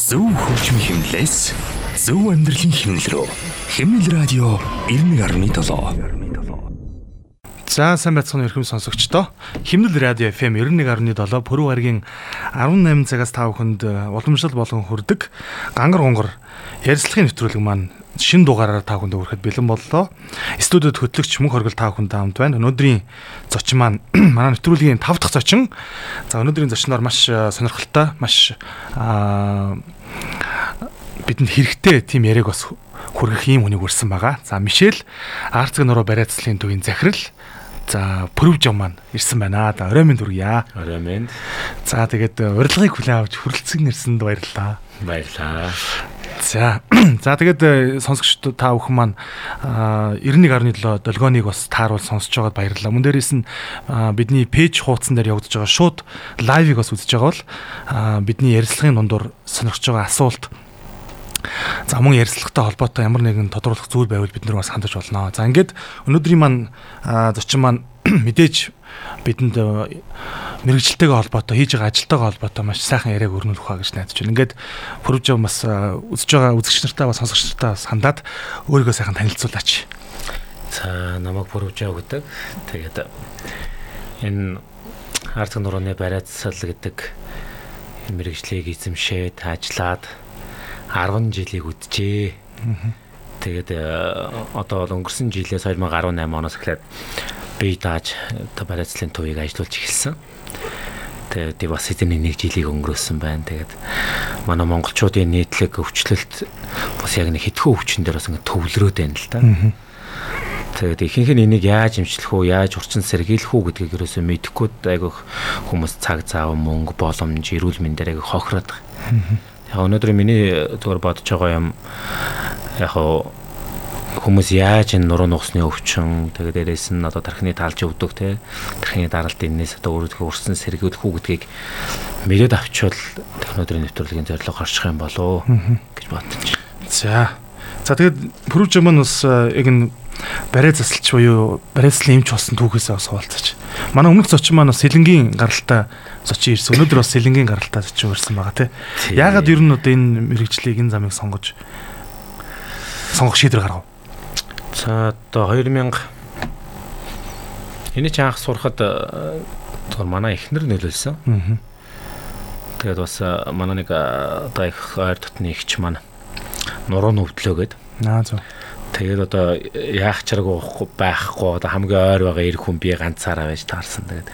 Зөв хөгжмийн хэмнэлээс зөв амьдралын хэмнэл рүү. Хэмнэл радио 91.7. За сайн байцгаана өрхөм сонсогчдоо. Химнэл радио FM 91.7 Пүрэв гарагийн 18 цагаас 5 хүнд уламжлал болгон хүрдэг гангар гонгор ярилцлагын нэвтрүүлэг маань шин дугаараар та хүнд хүрэхэд бэлэн боллоо. Студиуд хөтлөгч мөнх хоргол та хүнд хамт байна. Өнөөдрийн зочин маань манай нэвтрүүлгийн 5 дахь зочин. За өнөөдрийн зочноор маш сонирхолтой, маш бидэнд хэрэгтэй тийм яриаг бас хүргэх юм хүнийг үрсэн байгаа. За Мишель Арцэг нуруу бариацлын төвийн захирал За Пүрвжон маань ирсэн байна. Да орой минь дүргийа. Орой минь. За тэгээд урилгыг хүлээн авч хүрэлцэн ирсэнд баярлалаа. Баярлалаа. За за тэгээд сонсогч та бүхэн маань 91.7 долгионыг бас тааруул сонсож байгаад баярлалаа. Мөн дээрээс нь бидний пэйж хуудсан дээр явагдаж байгаа шууд лайвыг бас үзэж байгаа бол бидний ярилцлагын дундуур сонирхож байгаа асуулт За мөн ярилцлагатай холбоотой ямар нэгэн тодруулах зүйл байвал бид нар бас хандаж болно. За ингээд өнөөдрийн маань зочин маань мэдээж бидэнд мэрэгжилтэйгээ холбоотой хийж байгаа ажилтайгаа холбоотой маш сайхан яриаг өрнүүлэх хаа гэж найдаж байна. Ингээд Пүрвжо бас үзэж байгаа үзэгч нартаа бас сонсогч нартаа бас хандаад өөрийгөө сайхан танилцуулаач. За намайг Пүрвжо гэдэг. Тэгээд энэ Арцэг нурууны бариацсал гэдэг мэрэгжлийг эзэмшээд ажиллаад 10 жилийг үджээ. Тэгээд э, одоо бол өнгөрсөн жилээс 2018 оноос эхлээд бие дааж одоо барайцлын төвийг ажиллуулж эхэлсэн. Тэгээд бас эдний нэг жилийг өнгөрөөсөн байна. Тэгээд манай монголчуудын нийтлэг өвчлөлт бас яг нэг хитгэн өвчин дээр бас ингэ төвлөрөөд байна л да. Тэгээд ихэнх нь энийг яаж имчлэх үү, яаж урчин сэргийлэх үү гэдгийг ерөөсөө мэдэхгүй айгүйх хүмүүс цаг зав, мөнгө, боломж, эрүүл мэндээр айгүйх хохироод байгаа. Яг өнөөдөр миний зүгээр бодож байгаа юм яг хүмүүс яаж энэ нуруу нугасны өвчин тэгээд дээрээс нь одоо тархины таалж өвдөг те тархины даралт энэс одоо өөрөдгөө урсан сэргийлэх үү гэдгийг мэдээд авчвал технологийн нэвтрүүлгийн зорилго гарчих юм болоо гэж бодож. За. За тэгээд пүрүүж маань бас яг энэ барай засалч буюу барайцлын эмч болсон түүхээсээ бас хуваалцаач. Манай өмнөх зочин маань бас сэлэнгийн гаралтай зочин ирсэн. Өнөөдөр бас сэлэнгийн гаралтай зочин ирсэн байгаа тий. Яагаад ер нь одоо энэ мэрэгчлийг энэ замыг сонгож сонгох шийдвэр гаргав? За одоо 2000 Эний чи анх сурахад тэр манай эхнэр нөлөөлсөн. Тэгээд бас манай нэг одоо их ойр дотны ихч маань нуруу нүвдлөө гээд. Аа зөв. Тэгээд одоо яах чарга байхгүй одоо хамгийн ойр байгаа эр хүн би ганцаараа байж таарсан. Тэгээд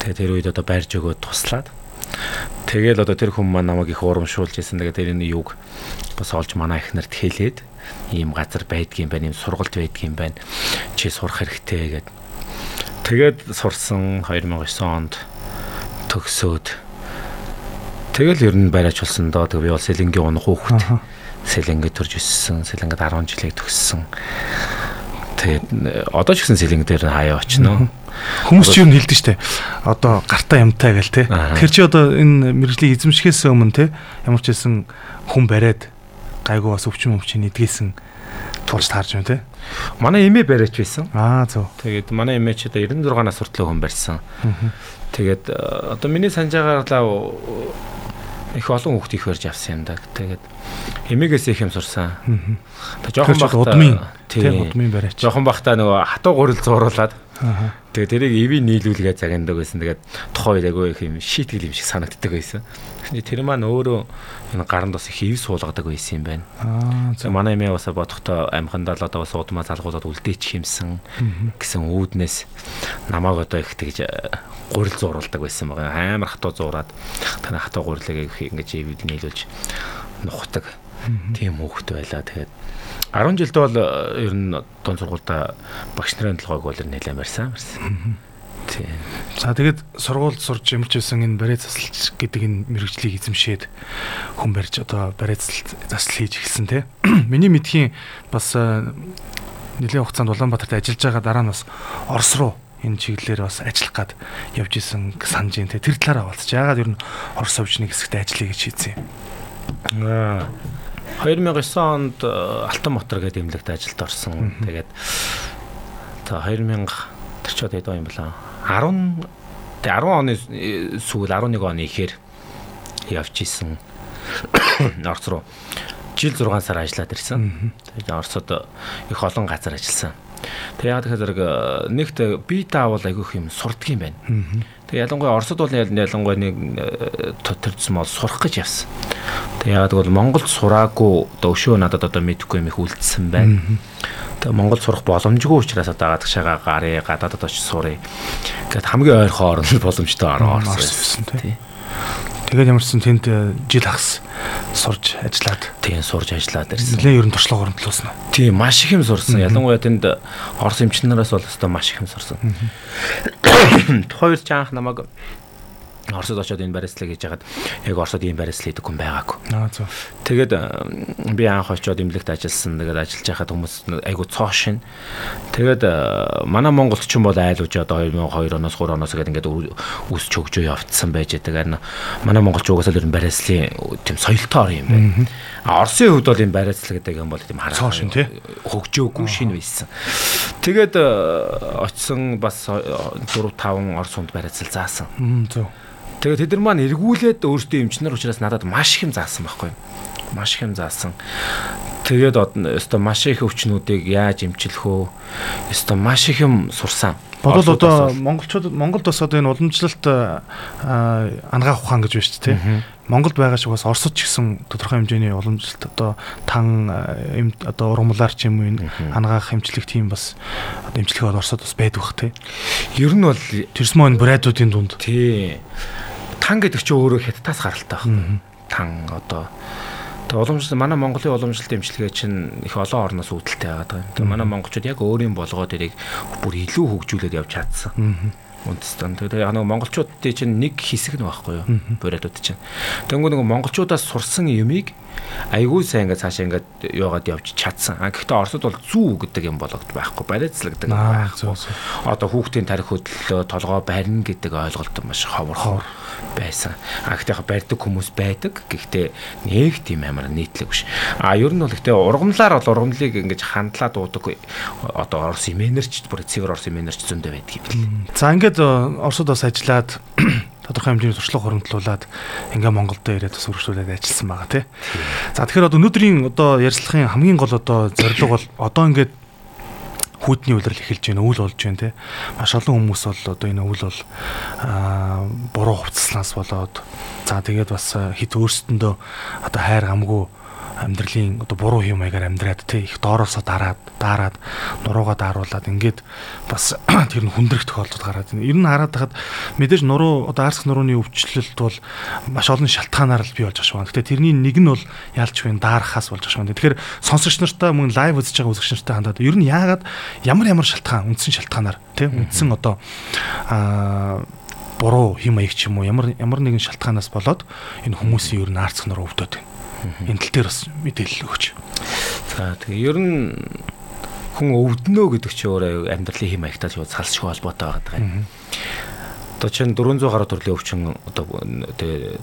тэгээд тэр үед одоо барьж өгөөд туслаад Тэгэл одоо тэр хүн маань намайг их урамшуулж ирсэн. Тэгээд тэр энэ юг бас олж манай ихнэрт хэлээд ийм газар байдгийн байна, ийм сургалт байдгийн байна. Чи сурах хэрэгтэй гэд. Тэгээд сурсан 2009 онд төгсөөд тэгэл ер нь бариач болсон доо. Тэг би бол сэлэнгийн унах хүүхэд сэлэнгэд төрж өссөн. Сэлэнгэд 10 жилийг төгссөн. Тэгээд одоо ч гэсэн сэлэнг дээр хаяа очно. Хүмүүс ч юу хэлдэг штэ. Одоо гартаа юмтай гэл те. Тэр чи одоо энэ мэрэгжлийн эзэмшихээс өмнө те ямар ч хэлсэн хүн бариад гайгүй бас өвчин өвчин эдгээсэн тулж таарж байна те. Манай эмээ бариач байсан. Аа зөв. Тэгээд манай эмээ ч одоо 96 нас хүртэл хүн барьсан. Тэгээд одоо миний санаж байгаагаар их олон хүүхд их барьж авсан юм да. Тэгээд эмээгээс их юм сурсан. Тэг жоохон бахта удмын тийм удмын бариач. Жоохон бахта нөгөө хатуу гурил зууруулад. Тэгээ тэрийг ивэ нийлүүлгээ загнадаг байсан. Тэгээд тухайн үед агай их юм шийтгэл юм шиг санагддаг байсан. Тэр маань өөрөө энэ гаранд бас их ив суулгадаг байсан юм байна. Аа. За манай эмээ бас бодохдоо амхандаа л одоо бас удмаа залгуулад үлдээчих юмсан гэсэн үүднээс намааг одоо их тэгж гурил зурулдаг байсан байгаа. Амар хатуу зураад таны хатуу гурилыг ингэж ивэд нийлүүлж нухдаг. Тийм хөөхт байлаа. Тэгээд 10 жилд бол э, ер нь дунд сургуультай багш нарын толгойг бол нэлээд барьсан. Тийм. За тэгээд сургуульд сурж ямарч байсан энэ барай засалч гэдэг энэ мэрэгжлийг эзэмшээд хүн барьж одоо барай засал хийж эхэлсэн те. Миний мэдхийн бас э, нэлээд хугацаанд Улаанбаатарт ажиллаж байгаа дараа нь бас Орос руу энэ чиглэлээр бас ажиллах гад явж исэн санаж ин. Тэр талаараа болчих. Яагаад ер нь Орос овчны хэсэгт ажиллая гэж шийдсэн юм. Аа 2009 онд э, Алтан мотор гэдэг эмнэлэгт ажилд орсон. Тэгээд за 2000 тэр ч одоо юм бэлээ. 10 10 оны сүүл 11 оны ихээр явж исэн. Орос руу жил 6 сар ажиллаад ирсэн. Тэгээд Оросод их олон газар ажилласан. Тэг яг тэгэхээр нэгт би таавал айгүйх юм сурдаг юм байна. Тэг ялангуяа Оросд бол ялангуяа нэг төрсөн бол сурах гэж явсан. Тэг яг бол Монголд сураагүй одоо өшөө надад одоо мэдхгүй юм их үлдсэн байна. Тэг Монгол сурах боломжгүй учраас одоо гадагшаага гарыг гадаадд очиж сурыг. Гэт хамгийн ойрхон орн боломжтой орсон тийм. Тэгээд ямарсан тэнд э, жил хагас сурж ажиллаад тийм сурж ажиллаад ирсэн. Нэлээ ерөн туршлага оромтлуулсан уу? Тийм маш их юм сурсан. Ялангуяа тэнд орос эмчнээс бол өстой маш их юм сурсан. Хоёр жаанх намайг Оросд очоод энэ барьцлыг хийж хагаад яг Оросд ийм барьцлал хийдэг хүн байгаагүй. Аа зөв. Тэгээд би анх очоод имлэгт ажилласан. Тэгээд ажиллаж байхад хүмүүс айгу цоо шин. Тэгээд манай Монголд ч юм бол айлууж одоо 2002 оноос 3 оноос гээд ингээд үсч хөгжөө явцсан байж байгаа. Манай монголч угаасаа л ер нь барьцлын тийм соёлтой ор юм байна. А Оросын хувьд бол энэ барьцлал гэдэг юм бол тийм хараа шин тий хөгжөөгүй шин байсан. Тэгээд очсон бас 4 5 Орос хүнд барьцлал заасан. Зөв. Тэгээд тэд нар маань эргүүлээд өөрсдөө эмчнэр учраас надад маш их юм заасан байхгүй юу? Маш их юм заасан. Тэгээд өстой маш их өвчнүүдийг яаж эмчлэх вэ? Өстой маш их юм сурсан. Бодвол одоо монголчууд Монголд бас одоо энэ уламжлалт ангаах ухаан гэж байна шүү дээ. Монголд байгаа шиг бас Оросд ч гэсэн тодорхой хэмжээний уламжлалт одоо тан одоо ургамлаар ч юм уу энэ ангаах хэмжлэх тийм бас одоо эмчлэх бол Оросд бас байдаг бах тий. Ер нь бол Тэрсмон брэдүүдийн дунд. Тий тан гэдэг чинь өөрөө хятадаас гаралтай байна. Тан одоо Тэгээ уламжлалт манай Монголын уламжлалт эмчилгээ чинь их олон орноос үүдэлтэй байгаа. Тэгээ манай монголчууд яг өөрийн болгоод ирийг бүр илүү хөгжүүлээд явж чадсан. Үндэстэн. Тэгээ яг нэг монголчуудын чинь нэг хэсэг нь байхгүй юу? Буриадууд чинь. Тэнгүү нэг монголчуудаас сурсан юмыг айгүй сайн ингээд цаашаа ингээд яваад явж чадсан. А гэхдээ Оросд бол зүү гэдэг юм болгоод байхгүй. Барайцлаг гэдэг байхгүй. Одоо хүүхдийн тарих хөдлөлөө толгой барина гэдэг ойлголт маш ховор байсан. А гэхдээ барьдаг хүмүүс байдаг. Гэхдээ нэг тийм амар нийтлэг биш. А ер нь бол гэхдээ ургамлаар бол ургамлыг ингэж хандлаад уудаг одоо Орос имэнерч бүр цэвэр Орос имэнерч зөндөө байдаг юм. За ингээд Оросд бас ажиллаад тодорхой хэмжээний туршлага хөрөнгөлүүлээд ингээ Монголд ирээд бас үргэлжлүүлээд ажилласан байгаа тий. За тэгэхээр одоо өнөөдрийн одоо ярилцлагын хамгийн гол одоо зорилго бол одоо ингээд хүүдний үйлрэл эхэлж байна, үйл болж байна тий. Маш олон хүмүүс бол одоо энэ үйл бол аа буруу хувцаслаас болоод за тэгээд бас хит өөрсдөндөө одоо хайр гамгүй амьдралын одоо буруу юм аягаар амьдраад тий их доороосоо дараад даарад нуруугаа дааруулад ингээд бас тэр нь хүндрэх тохиолдол гараад байна. Ер нь хараад тахад мэдээж нуруу одоо арсх нурууны өвчлөлт бол маш олон шалтгаанаар л бий болж байгаа шүү. Гэтэ тэрний нэг нь бол ялч байна даарахаас болж байгаа шүү. Тэгэхээр сонсогч нартай мөн лайв үзэж байгаа үзэгч нартай хандаад ер нь яагаад ямар ямар шалтгаан үндсэн шалтгаанаар тий үндсэн одоо аа буруу хэм маяг ч юм уу ямар ямар нэгэн шалтгаанаас болоод энэ хүмүүсийн ер нь арцх нуруу өвдөд байна Энэ тал дээр бас мэдээлэл өгч. За тэгээ ер нь хүн өвднөө гэдэг чинь өөрөө амьдралын хэм маягтай шууд салшгүй холбоотой байгаа даа. Одоо чинь 400 гаруй төрлийн өвчин одоо тэгээ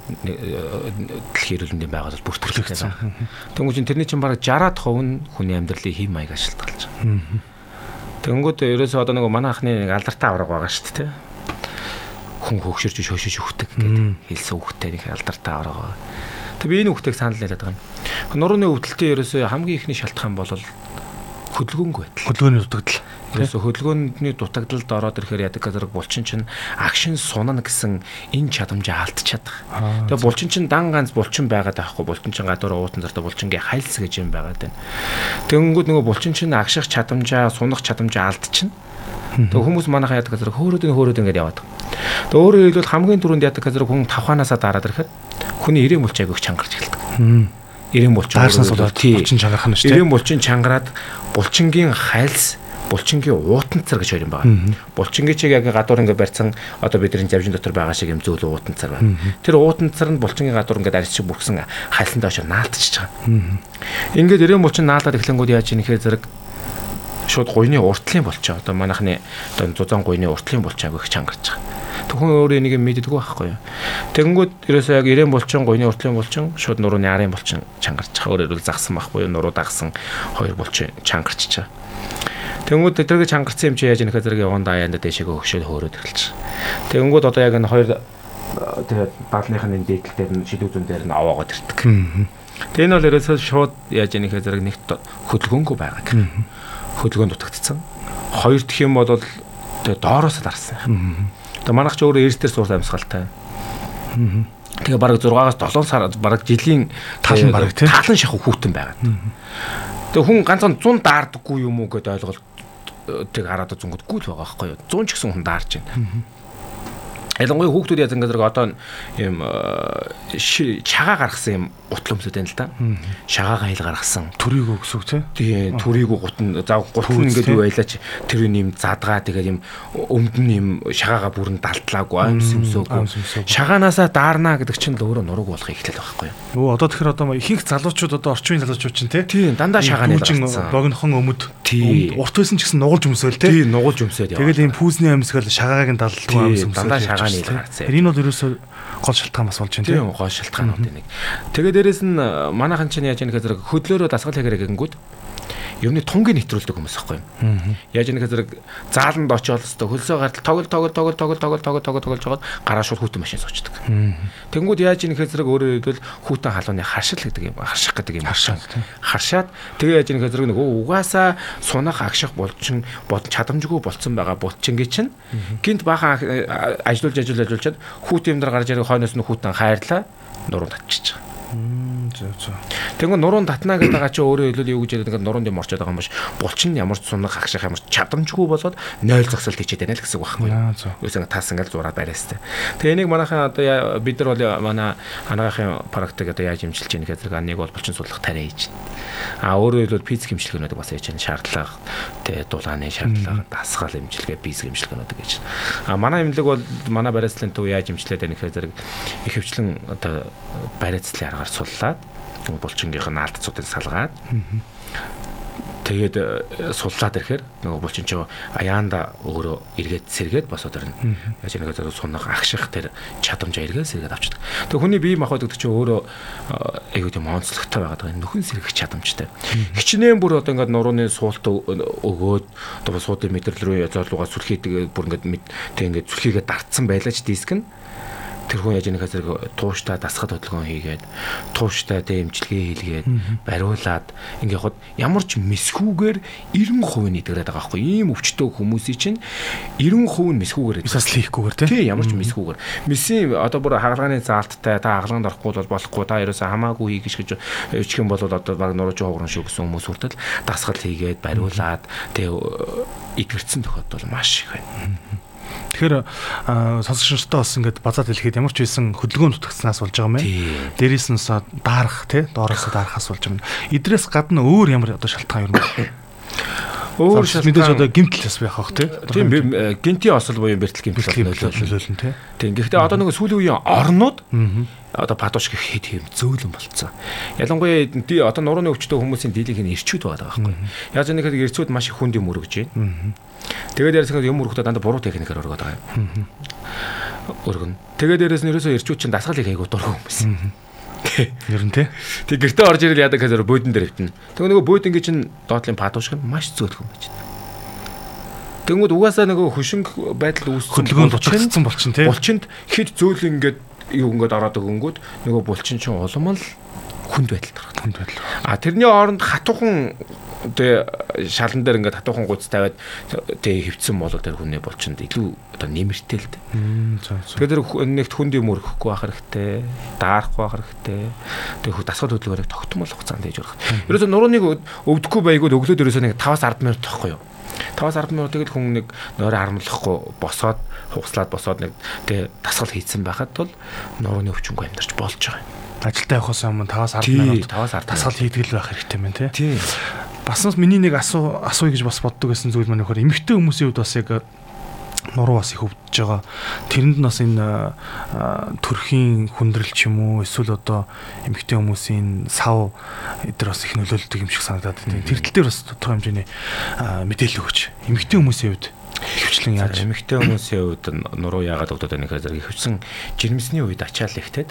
дэлхийн эрүүлэндийн байгууллал бүртгэлсэн. Тэнгүү чинь тэрний чинь бараг 60-аад хувь нь хүний амьдралын хэм маягаар шалтгаалж байгаа. Тэнгүүд ерөөсөө одоо нэг манай ахны нэг алдартай авраг байгаа шүү дээ. Хүн хөгшөрч шөшөж өгдөг гэдэг хэлсэн үгтэй нэг алдартай авраг байгаа Тэг би энэ хүүхдийг санал яриад байгаа юм. Нурууны өвдөлтийн ерөөсөө хамгийн ихний шалтгаан бол хөдөлгөөнгүй байдал. Хөдөлгөөний дутагдал. Ерөөсөө хөдөлгөөний дутагдалд ороод ирэхээр ядаг газар булчин чинь агшин сунана гэсэн энэ чадамжаа алдчихад байгаа. Тэгээ булчин чинь дан ганц булчин байгаад байхгүй. Булчин чинь гадуур уутан зартаа булчингийн хайлс гэж юм байгаад байна. Тэгэнгүүт нөгөө булчин чинь агших чадамжаа, сунах чадамжаа алдчихна. Тэгээ хүмүүс манайхаа ядаг газар хөөрөөд хөөрөөд ингэж яваад. Тэгээ өөрөөр хэлбэл хамгийн түрүүнд ядаг газар хүн тавханаасаа дараад ирэхэд хүний ирээн булч айгүйх чангарч эхэлдэг. Ирээн булчин даарснаас болоод булчин чангарах нь шүү дээ. Ирээн булчин чангараад булчингийн хайлс булчингийн уутанцар гэж хоёр юм байна. Булчингийн чиг яг гадуур ингээд барьсан одоо бидний завжин дотор байгаа шиг юм зөөлөн уутанцар байна. Тэр уутанцар нь булчингийн гадуур ингээд арьс шиг бүргсэн хайлтанд очоор наалтчихж байгаа. Ингээд ирээн булчин наалаад эхлэнгүүд яаж ийм ихээр зэрэг шууд гуйны уртлын болчоо. Одоо манайхны одоо зузаан гуйны уртлын болчоо гэх чангарч байгаа. Төхөн өөрөө энийг мэддэггүй байхгүй юу. Тэгэнгүүт ерөөсөө яг ирээн булчин гуйны уртлын булчин шууд нурууны арын булчин чангарч байгаа. Өөрөөр загсан байхгүй юу. Нуруу дагсан хоёр булчин чангарч чаа. Тэнгүүд тэргээ чангарсан юм чи яаж нөхө зэрэг явган даяанда дэшегээ өгшөөл хөөрөөд эхэлж. Тэнгүүд одоо яг энэ хоёр тэгээд даалныхын энэ дээдэл дээр нь шилүү зүүн дээр нь аваагаад ирдэг. Тэгээ энэ бол ерөөсөө шууд яаж вэ зэрэг нэгт хөдөлгөөнгүй байгаа гэх. Хөдөлгөөн дутагдсан. Хоёр дэх юм бол тэгээ доороос дарсан. Тэгээ манайх ч өөрөө эрс дээр суурь амьсгалтай. Тэгээ бараг 6-аас 7 сар бараг жилийн Талан бараг тийм. талан шахуу хүүтэн байгаа. Тэгээ хүн ганцхан 100 daardаггүй юм уу гэдээ ойлголт тэг хараад зөнгөдгүй л байгаа байхгүй юу. 100 ч гэсэн хүн даарж байна. Ялангуяа хүүхдүүд яз ингээд одоо юм э, чагаа гаргасан юм гутал өмсөд байна л да. Шагаагаа хил гаргасан. Төрийг өгсөв тий. Тэгээ төрийг гутан за гутал ингээд юу байлаач тэр юм задгаа тэгээд юм өмд нь юм шагаагаа бүрэн далдлаагүй аимс аимс өмсөөгүй. Шагаанаасаа даарна гэдэг чинь л өөрөө нураг болох ихлэл байхгүй юу. Өө одоо тэгэхээр одоо ихэнх залуучууд одоо орчин залуучууд чинь тий. Тийм дандаа шагааны гаргасан. богинохон өмд. Тий. Урт байсан ч гэсэн нугалж өмсөөл тий. Тийм нугалж өмсөд яа. Тэгэл ийм пүүсний амьсгал шагаагийн далдалгүй Тий, амьс өмсөөл. дандаа шагааны тий. Тэр энэ бол ерөөсөө гол шалтгаан бас болж байна тий. Тийм гоо шалтгаанууд нэг. Тэгээ дээрэс нь э, манайхан чинь яаж яах гэхээр хөдлөөрөө дасгал хийгэрэг гингүүд ер нь тунгийн нэвтрүүлдэг хүмүүс байхгүй юу? Яаж яах гэхээр зааланд очиод өстө хөлсөө гартал тогл тогл тогл тогл тогл тогл тогл тогл жоод гараа шууд хүүтэн машин суучдаг. Тэнгүүд яаж яах гэхээр өөрөөр хэлбэл хүүтэн халууны харшил гэдэг юм харших гэдэг юм. Харшаад, тийм. Харшаад тэгээ яаж яах гэхээр нөгөө угаасаа сунах агших болчин бод чадамжгүй болцсон байгаа булчингийн чинь гинт баахан ах- ажиллуулж ажиллуулж ажиллуулчаад хүүтэн юм дээр гарч ирэх хойноос нь хүүтэн хайрлаа нуруу татчихж байгаа. Зөө зөө. Тэгвэл нуруунд татнаа гэдэг байгаа чи өөрөө хэлвэл юу гэж яриад ингээд нуруунд юм орчод байгаа юм биш. Булчин ямар ч сунах агших ямар ч чадамжгүй болоод 0 зогсолт хийчихэд байна л гэсэн үг байхгүй юу? Юусэн таас ингээд зураад барьяастай. Тэгээ энийг манайхан одоо бид нар бол манай анагаахын практик одоо яаж имчилж яах гэдэг нэг бол булчин судлах тариа хийж байна. А өөрөөр хэлбэл физик имчилгээнүүд бас хийж байна. Шаардлага тэгээ дулааны шаардлага дасгал имчилгээ физик имчилгээнүүд гэж. А манай имлэг бол манай бариацлын төв яаж имчлээд байна гэхээр зэрэг их хвчлэн одоо бариацлын аргаар суллаад булчингийнх нь алдцуудыг салгаад тэгээд э, суллаад ирэхээр нөгөө булчин ч аяанда өөрөө эргээд сэргээд босоод ирнэ. Яаж нэг зэрэг сунах агших тэр чадамжаа эргээд сэргээд авчдаг. Тэгээ хүний бие махбод гэдэг чинь өөрөө э, айгуу тийм онцлогтой байгаад байгаа. Нөхөн сэргэх чадамжтай. Хичнээн бүр одоо ингээд нурууны суулт өгөөд одоо суудын мэдрэл рүү зорлуугаа сүлхийдэг бүр ингээд тэг ингээд сүлхийгээ дартсан байлаач диск нь тэр хүн яаж нэг зэрэг тууштай дасгал хөдөлгөөн хийгээд тууштай дэмжлэгээ хийлгээд бариулаад ингээ хад ямар ч мэсгүүгээр 90% нь идэгрээд байгаа байхгүй ийм өвчтөө хүмүүсийн чинь 90% нь мэсгүүгээр идэх. Бисаас лийхгүйгээр тий. Тий ямар ч мэсгүүгээр. Месийн одоо бүр хагалгааны заалттай та хагалгаанд орохгүй бол болохгүй та ерөөсөө хамаагүй хийгэж гэж ичх юм бол одоо баг нурууч хоогрон шүү гэсэн хүмүүс хүртэл дасгал хийгээд бариулаад тэгээ идгэрсэн тохиолдол маш их байна. Тэгэхээр аа, сонсогчдод бас ингээд базаад хэлэхэд ямар ч байсан хөдөлгөөн дутагцнаас болж байгаа юм байна. Дээрээс нь даарах тий доороос даарахаас болж байгаа юм. Идрээс гадна өөр ямар одоо шалтгаан юм бэ? Өөр мэдээж одоо гимтэл бас байх тий. Тийм би- э, гинтийн осол буюу бэртэл гимтэл нөлөөлнө тий. Тийм гэхдээ одоо нэг сүүлийн үеийн орнууд одоо падууш гэх хэд хэм зөөлөн болцсон. Ялангуяа одоо нурууны өвчтөе хүмүүсийн дийлийнх нь ирчүүд байгаа байхгүй. Яаж нэг хэрэг ирчүүд маш их хүнд юм өргөж байна. Тэгээд ярьсан юм өргөхдөө дандаа буруу техникээр өргөд байгаа юм. Өргөн. Тэгээд дээрээс нь ерөөсөө ирчүүд чинь дасгал айгуу дургу хүмүүс. Ер нь тий. Тэг гэртээ орж ирэл яадаг гэхээр буудан дээр хөвтөн. Тэг нөгөө буудангийн чинь доотлын падуушг нь маш зөөлхөн байж байна. Тэнгүүд угаасаа нөгөө хөшинг байдал үүссэн Хөдөлгөөн булчин- дутагдсан болчин тий. Булчинд хэд зөөл ингээд юу ингээд ороод өгөнгүүд нөгөө булчин чинь улам л хүнд байдалд орох. Хүнд байдал. А тэрний оронд хатуухан тэгээ шалан дээр ингээд хатуухан гуйц тавиад тэгээ хөвцсөн бол тэр хүний булчинд илүү одоо нэмэртэй л дээ. Тэгээд тэр нэгт хүнд юм өргөхгүй байх хэрэгтэй, даарахгүй байх хэрэгтэй. Тэгээд хүү дасгал хөдөлгөөрийг тогтмол хугацаанд хийж өргөх. Ерөөсө нурууныг өвдөхгүй байгуул өглөөд ерөөсө нэг 5-10 минут тохгүй юу? 5-10 минут тэгээд хүн нэг нойроо харамлахгүй босоод хугацлаад босоод нэг тэгээ дасгал хийцэн байхад бол нурууны өвчнгүй амьдарч болж байгаа юм. Ажилдаа явахаас өмнө 5-10 Тий, минут 5-10 тасгал хийдэг л байх хэрэгтэй мэн тий. Бас миний нэг асуу асууя гэж бас боддог байсан зүйл маань нөхөр эмэгтэй хүмүүсийн хувьд бас яг нуруу бас их өвдөж байгаа. Тэрэнд нь бас энэ төрхийн хүндрэл ч юм уу эсвэл одоо эмэгтэй хүмүүсийн сав эдгээр бас их нөлөөлдөг юм шиг санагдаад байна. Тэр тал дээр бас тодорхой хэмжээний мэдээлэл өгч. Эмэгтэй хүмүүсийн хувьд Хөвчлэн яаж эмэгтэй хүмүүсийн үед нуруу яагаад өгдөг вэ гэхээр зэрэг хөвсөн жирэмсний үед ачаал ихтэй.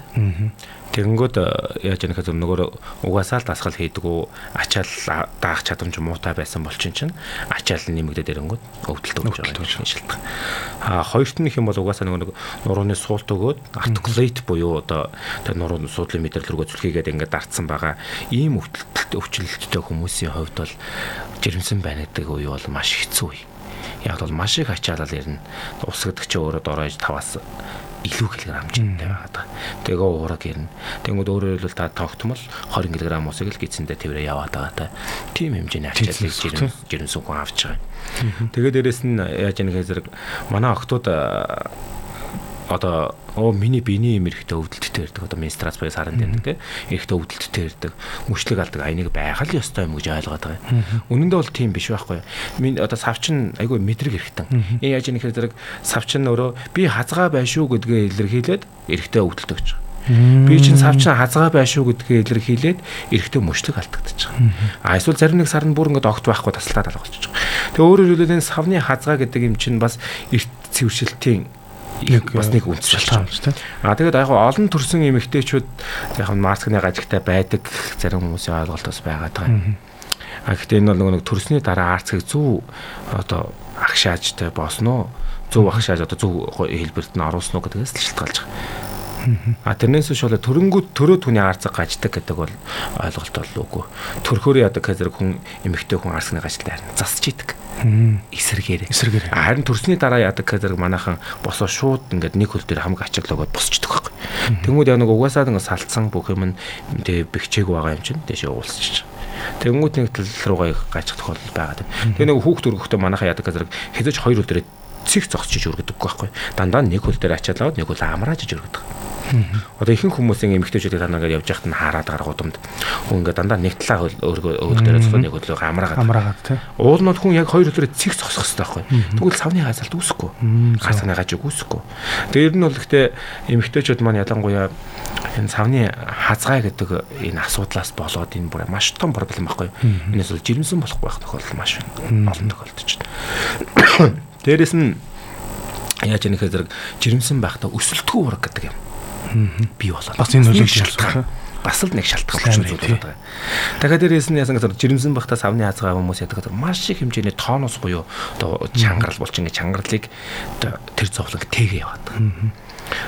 Тэгэнгүүт яаж яах гэхээр нөгөө угаасаа л дасгал хийдгүү ачаал даах чадамж муутай байсан болчин чинь ачаал нэмэгдээд ирэнгүүт өвдөлт өгч байгаа юм шилдэг. А хоёрт нь их юм бол угаасаа нөгөө нурууны суулт өгөөд articulate буюу одоо тэр нурууны суудлын мэдрэл рүүгээ зүлхийгээд ингээд дартсан байгаа ийм өвдөлт өвчлөлттэй хүмүүсийн хувьд бол жирэмсэн байна гэдэг үе бол маш хэцүү үе яг бол маш их ачаалал ирнэ. Ус гэдэг чи өөрөө дорож 5-аас илүү кг хэмжээтэй байгаа. Тэгээ уураг ирнэ. Тэнгүүд өөрөөр хэлбэл та тогтмол 20 кг усыг л гидсэндээ тэрэ яваад байгаа та. Тим хэмжээний ачааллыг жирэмсэн хүн авч байгаа. Тэгээ дээрэс нь яаж яах зэрэг манай охтууд одоо оо миний биений юм эрэхтэй өвдөлттэй ирдэг одоо менстрац буюу саранд ирдэг те эрэхтэй өвдөлттэй ирдэг мөчлөг алдаг айныг байгаль ёстой юм гэж ойлгоод байгаа юм. Үнэн дээр бол тийм биш байхгүй. Миний одоо савчин айгүй мэдрэг эрэхтэн. Энэ яаж ийм хэрэг савчин өөрөө би хазгаа байшгүй гэдгээ илэрхийлээд эрэхтэй өвдөлтөг гэж. Би чинь савчин хазгаа байшгүй гэдгээ илэрхийлээд эрэхтэй мөчлөг байгаа. А эсвэл зарим нэг сарнд бүр ингээд огт байхгүй тасалтаад алгуулчих. Тэгээ өөрөөр хэлбэл энэ савны хазгаа гэдэг юм чинь бас эрт цэвэршилтийн нэг бас нэг үндэс шалтгаан шүү дээ. А тэгээд яг олон төрсэн эмэгтэйчүүд яг маркетинг ажигтай байдаг зарим хүмүүсийн ойлголт бас байгаа даа. А гэхдээ энэ бол нэг төрсний дараа арцыг зөв одоо агшаажтай боосноо зөв агшааж одоо зөв хэлбэрт нь оруулсан уу гэдгээс л шалтгаалж байгаа. А тэрнээс биш бол төрөнгүүд төрөө түүний арцаг гаждаг гэдэг бол ойлголт бол үгүй. Төрхөөр яадаг гэхээр хүн эмэгтэй хүн арцны гажлаа харин засч идэг. Эсэргээр. Эсэргээр. Харин төрсний дараа яадаг гэхээр манайхан босоо шууд ингээд нэг хөл дээр хамаг ачаглаад босчдөг байхгүй. Тэнгүүд яг нэг угаасаа нэг салцсан бүх юм тэгээ бэхжээг байгаа юм чинь дэше уулсчих. Тэнгүүд нэг тал руугаа гажих тохиолдол байгаа. Тэгээ нэг хүүхд өргөхдөө манайхан яадаг гэхээр хэзээ ч хоёр хөл цэг зогсчиж өргөдөг байхгүй. Дандаа нэг хөл дээр ачаалаад нэг хөл амрааж өргөдөг. Одоо ихэнх хүмүүсийн эмэгтэйчүүдийг танаа ингээд явж байхад нь хараад гаргуудамд хүн ингээд дандаа нэг талаа өөргөө өөр дээр зөвхөн нэг хөлөө амраагаад амраагаад тий. Уулнууд хүн яг хоёр хөлөөрөө цэг зогсох хэрэгтэй байхгүй. Тэгвэл савны хазалт үүсэхгүй. Санаа гаж үүсэхгүй. Ер нь бол гэхдээ эмэгтэйчүүд маань ялангуяа энэ савны хазгай гэдэг энэ асуудлаас болоод энэ бүр маш том проблем байхгүй. Энэс бол жирэмсэн болохгүй байх тохиолдол маш олон тохиолдож байна. Дээрээс нь яаж яах хэрэг жирэмсэн байхдаа өсөлтгүй ураг гэдэг юм. Бий болоод. Бас энэ нөлөө шалтгаан. бас л нэг шалтгаан зүйл байгаа. Дахиад дээрээс нь яасан гэхээр жирэмсэн бахта савны хазгаа хүмүүс яадаг гэдэг маш их хэмжээний тооноос буюу одоо чангарал болч ингээ чангарлыг тэр зовлон тэгээ яваад.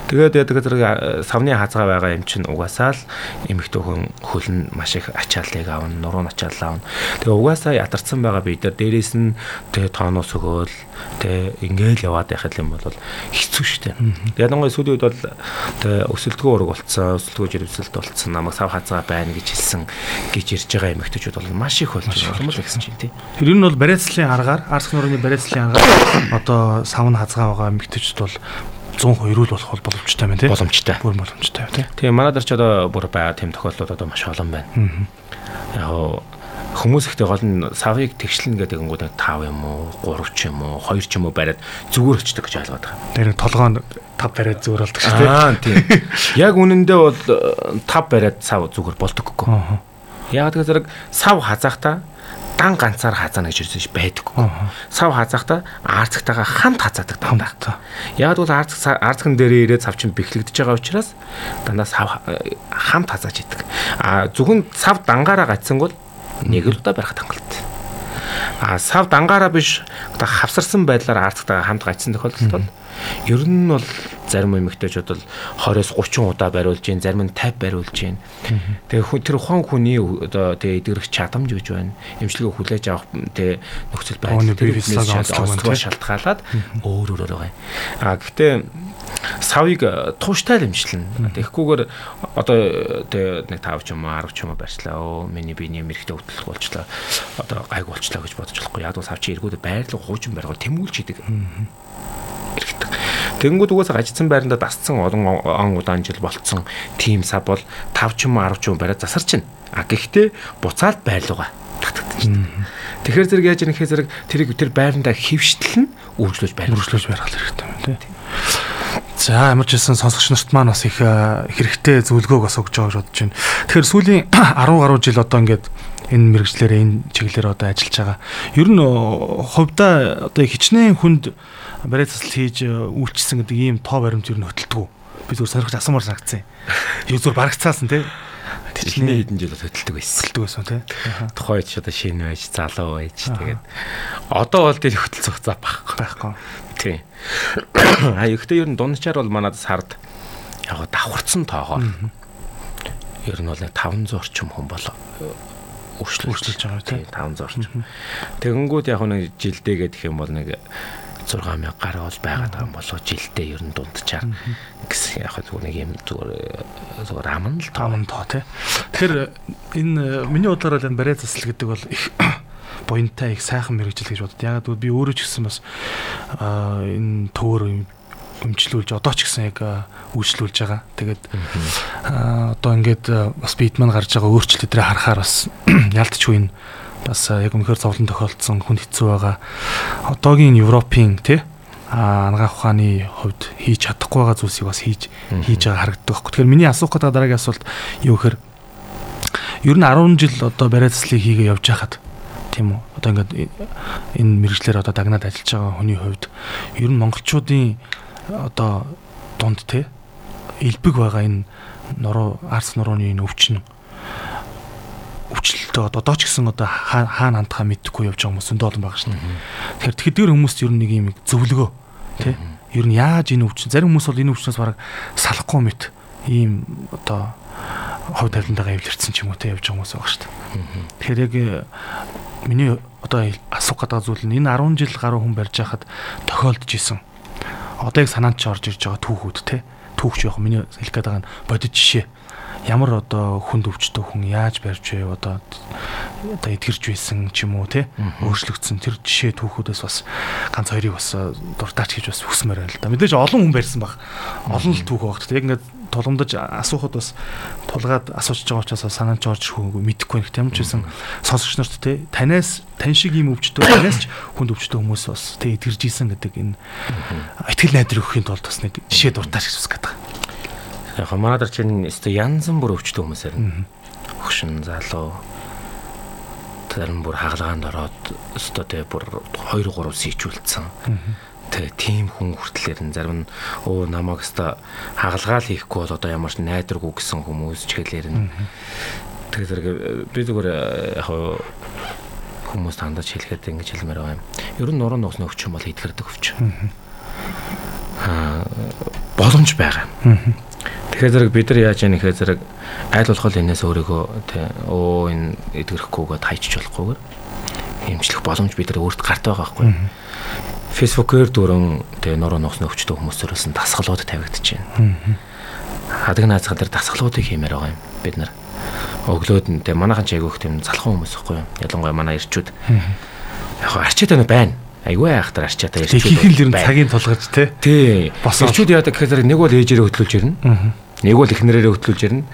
Тэгээд яадаг зэрэг савны хазгаа байгаа юм чинь угаасаа л эмэгтэй хүн хөлн маш их ачааллыг авна, нуруу ачаалал авна. Тэгээ угаасаа ядарсан байгаа бид нар дээрээс нь тэгээ тооноос өгөөл тэгээ ингээл яваад байхад юм бол хэцүү шттэ. Тэгээд нэг сүүлийн үед бол тэгээ өсөлтгөө ураг болцсон, өсөлтгөө жирэмсэлт болцсон, намайг сав хазгаа байна гэж хэлсэн гэж ирж байгаа эмэгтэйчүүд бол маш их болж л гэсэн чинь тий. Тэр нь бол бариацлын аргаар, арс нурны бариацлын аргаар одоо савн хазгаа байгаа эмэгтэйчүүд бол 100% эрүүл болох бол боломжтой байна тийм боломжтой. Бүр боломжтой тийм. Тэгээ манай дээр ч одоо бүр байгаа тийм тохиолдлууд одоо маш олон байна. Яг хүмүүс ихтэй гол нь савыг тэгшлэн гэдэг нь 5 юм уу 3 ч юм уу 2 ч юм уу бариад зүгээр өчтөг гэж ойлгоод байгаа. Тэр толгоон 5 бариад зүгээр болдог шүү дээ. Аа тийм. Яг үнэндээ бол 5 бариад сав зүгээр болдоггүй. Яг тэр зэрэг сав хазаахта дан ганцаар хазаана гэж ирсэн байдаггүй. Сав хазаахта арцагтайгаа хамт хазаадаг дандаа. Яг бол арцаг арцган дээрээ ирээд сав чинь бэхлэгдэж байгаа учраас дандаа сав хамт хазааж идэг. А зөвхөн сав дангаараа гацсан бол нэг л удаа барих хангалттай. А сав дангаараа биш одоо хавсарсан байдлаар арцагтайгаа хамт гацсан тохиолдолд бол Ер нь бол зарим эмэгтэйчүүд бол 20-с 30 удаа бариулж гин, зарим нь 50 бариулж гин. Тэгээ тэр ухаан хүний одоо тэгээ эдгэрэх чадамж гэж байна. Эмчилгээ хүлээж авах тэгээ нөхцөл байдал шалтгаалаад өөр өөр байгаа. А гэхдээ савыг тууштай л эмчилнэ. Тэгэхгүйгээр одоо тэгээ нэг 5 ч юм уу 10 ч юм уу барьчлаа. Өө миний биений мэрэгтэй хөдөлгөх болчлаа. Одоо гайг болчлаа гэж бодож болохгүй. Яг бол сав чи эргүүд байрлал хуучин бариул тэмүүлж идэг хэрэгтэй. Тэнгүүд угаасаа ажицсан байранда дасцсан олон он удаан жил болцсон тим сав бол 5 ч юм уу 10 ч юм бариад засарч байна. А гэхдээ буцаад байрлууга татагдаж байна. Тэгэхээр зэрэг яаж ирэх зэрэг тэрийг тэр байрандаа хөвштөл нь үргэлжлүүлж байр. Үргэлжлүүлж байрах хэрэгтэй юм тийм. За ямар ч хэлсэн сонсогч нарт маань бас их хэрэгтэй зөвлөгөөг бас өгж байгаа гэж бодож байна. Тэгэхээр сүүлийн 10 гаруй жил одоо ингээд энэ мэрэгчлэрээ энэ чиглэлээр одоо ажиллаж байгаа. Ер нь хувьдаа одоо хичнээн хүнд барай засал хийж үйлчлсэн гэдэг ийм тоо баримт ер нь хөтэлдэг. Би зүгээр сонирхож асуумаар санагдсан. Юу зүгээр барагцаасан тий. Тэжний хэдэн жил хөтэлдэг байсан. Хөтэлдэг байсан тий. Тухайд ч одоо шинэ байж, залуу байж тэгээд одоо бол тэр хөтөл цугцаа байхгүй. Байхгүй. Тий. А ихтэй ер нь дундчаар бол манад сард яг давхарцсан тоогоор ер нь бол 500 орчим хүн болоо өөрчлөж байгаа тийм 500 орчим. Тэгэнгүүт яг нэг жилдээ гэх юм бол нэг 6000 гаруй бол байгаад байгаа юм болоо жилдээ ер нь дундчаар гэсэн яг зүгээр нэг юм зүгээр зүгээр аман л тоо тоо тий. Тэгэхээр энэ миний бодлоор энэ барай засал гэдэг бол их буянтай их сайхан мэрэгжил гэж бодод. Яг би өөрөө ч гэсэн бас энэ төөр өмчлүүлж одоо ч гэсэн яг үйлчлүүлж байгаа. Тэгээд одоо ингээд бас бит маань гарч байгаа өөрчлөлтөдрөө харахаар бас ялтчгүй энэ бас яг үнэхээр зовлон тохиолдсон хүн хэцүү байгаа. Одоогийн Европын тий анагаах ухааны хувьд хийж чадахгүй байгаа зүйлсийг бас хийж хийж байгаа харагддаг. Тэгэхээр миний асуух гэдэг дараагийн асуулт юу гэхээр ер нь 10 жил одоо барай заслыг хийгээ явж байхад тийм үү. Одоо ингээд энэ мэрэгчлэр одоо дагнаад ажиллаж байгаа хүний хувьд ер нь монголчуудын одоо дунд те элбэг байгаа энэ нуруу арс нурууны энэ өвчин өвчлөлтөө одоо ч гэсэн одоо хаана хандхаа мэдэхгүй явж байгаа хүмүүс өндөө олон байгаа шнэ. Тэгэхээр тэгэхээр хүмүүст ер нь нэг юм зөвлөгөө тий. Ер нь яаж энэ өвчин зарим хүмүүс бол энэ өвчнөөс бараг салахгүй мэт ийм одоо хов тавилантайгаа эвлэрсэн ч юм уу те явж байгаа хүмүүс байгаа шүү дээ. Тэгэхээр яг э, миний одоо асуух гэдэг зүйл нь энэ 10 жил гаруй хүн барьж байхад тохиолдож исэн одоо яг санаанд ч орж ирж байгаа түүхүүд те түүхч яг миний хэлэх гээд байгаа нь бодит жишээ ямар одоо хүнд өвчтөй хүн яаж барьж вэ? Одоо одоо эдгэрч байсан ч юм уу те өөрчлөгдсөн тэр жишээ түүхүүдээс бас ганц хоёрыг бас дуртаач гэж бас хүсмээр байна л да мэдээж олон хүн барьсан баг олон л түүх багт яг ингээд тулгамдаж асуухад бас тулгаад асууж байгаа учраас санаанд орж ирэхгүй мэдэхгүй нэг юм ч гэсэн сонсогч нарт те танаас тань шиг юм өвчтөө танаас ч хүнд өвчтөө хүмүүс бас те эдгэрж исэн гэдэг энэ итгэл найдар өгөхийн тулд бас нэг жишээ дуртаач гэж бас гэдэг. Яг манай нар чинь өстө янзан бүр өвчтөө хүмүүс харин. Хөшин залуу. Зарим бүр хагалгаанд ороод өстө те бүр 2 3 сийчүүлсэн. Тэгээ тийм хүн хүртлээр нь зарим нь өө намайг өста хагалгаал хийхгүй бол одоо ямар ч найдваргүй гэсэн хүмүүс ч хэлээр нь тэгээ зэрэг би зүгээр яг хүмүүс тандаж хэлэхэд ингэж хэлмээр байгаа юм. Ер нь нуруу нуусны өвчин бол идгэрдэг өвчин. Аа боломж байгаа. Тэгэхээр зэрэг бид нар яаж яах вэ зэрэг айл болох энэс өөрийгөө тий өө энэ идгэрхгүйгээд хайчиж болохгүйгээр эмчлэх боломж бид нар өөрт гарт байгаа байхгүй. Facebook-ээр дөрөн тэгээ нуруу нуусны өвчтөй хүмүүсөөс нь дасгалууд байна. Хадаг наацхан дээр дасгалуудыг хиймээр байгаа юм бид нар. Өглөөд нь тэгээ манайхан ч айгүйх тийм залхан хүмүүс ихгүй юу. Ялангуяа манай ирчүүд. Яг арчаатай байна айгүй айхтар арчаатай ирчүүд. Ихэнх л ер нь цагийн тулгарч те. Тий. Ирчүүд яадаг гэхээр нэг бол ээжээрээ хөтлүүлж ирнэ. Нэг бол эхнэрээрээ хөтлүүлж ирнэ.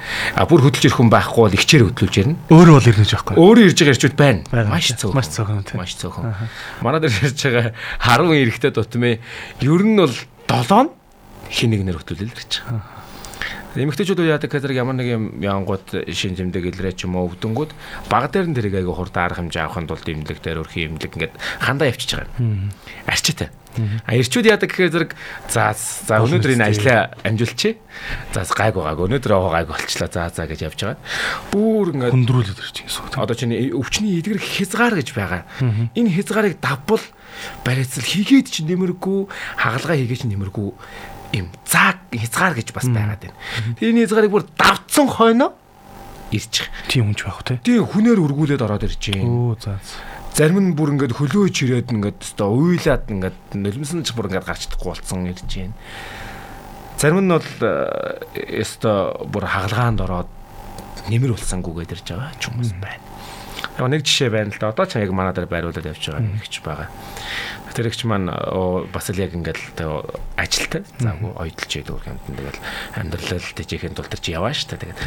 А бүр хөтлөж ирэх хүн байхгүй бол ихчээр хөтлүүлж ирнэ. Өөрөө бол ирнэ жаахгүй. Өөрөө ирж байгаа ирчүүд байна. Маш цөөхөн. Маш цөөхөн тийм. Маш цөөхөн. Манай дээр ирж байгаа 10 эрэхтэй дутмын ер нь бол 7 хин нэг нэр хөтлүүлэл ирж байгаа. Эмэгтэйчүүд уу яадаг гэхээр ямар нэг юм янгууд шин зэмдэг илрээ ч юм уу өвдөнгүүд баг дээр нь тэрийг айгу хурд арга хэмжээ авахын тулд имлэг дээр өрхи имлэг ингээд хандаа явчихж байгаа. Арчаатай. А ирчүүд яадаг гэхээр зэрэг за за өнөөдөр энэ ажлаа амжуулчих. За гайг байгааг өнөөдөр гайг болчлаа. За за гэж явж байгаа. Бүр ингээд хүндрүүлээд ирж байгаа. Одоо чиний өвчний эдгэр хязгаар гэж байгаа. Энэ хязгаарыг давбал барайцал хийгээд ч нэмэргүй, хагалгаа хийгээд ч нэмэргүй юм зааг хязгаар гэж бас байгаад байна. Тэгээ энэ хязгаарыг бүр давцсан хойно ирчих. Тийм хүнч байх те. Тийм хүнээр өргүүлээд ороод ирж байна. Өө за. Зарим нь бүр ингээд хөлөөж ирээд ингээд өстой уйлаад ингээд нулимсан ч бүр ингээд гарч чадахгүй болцсон ирж байна. Зарим нь бол өстой бүр хагалгаанд ороод нэмэр болсангүйгээд ирж байгаа ч хүмүүс байна. Яг нэг жишээ байна л да. Одоо ч яг манай дээр байруулад явж байгаа нэг ч байгаа. Тэр ихч маань бас л яг ингээд ажилтай. Заагүй ойдолж яадаг юм. Тэгэл амьдрал тэжээхэн тул тэр чи яваа штэ. Тэгээд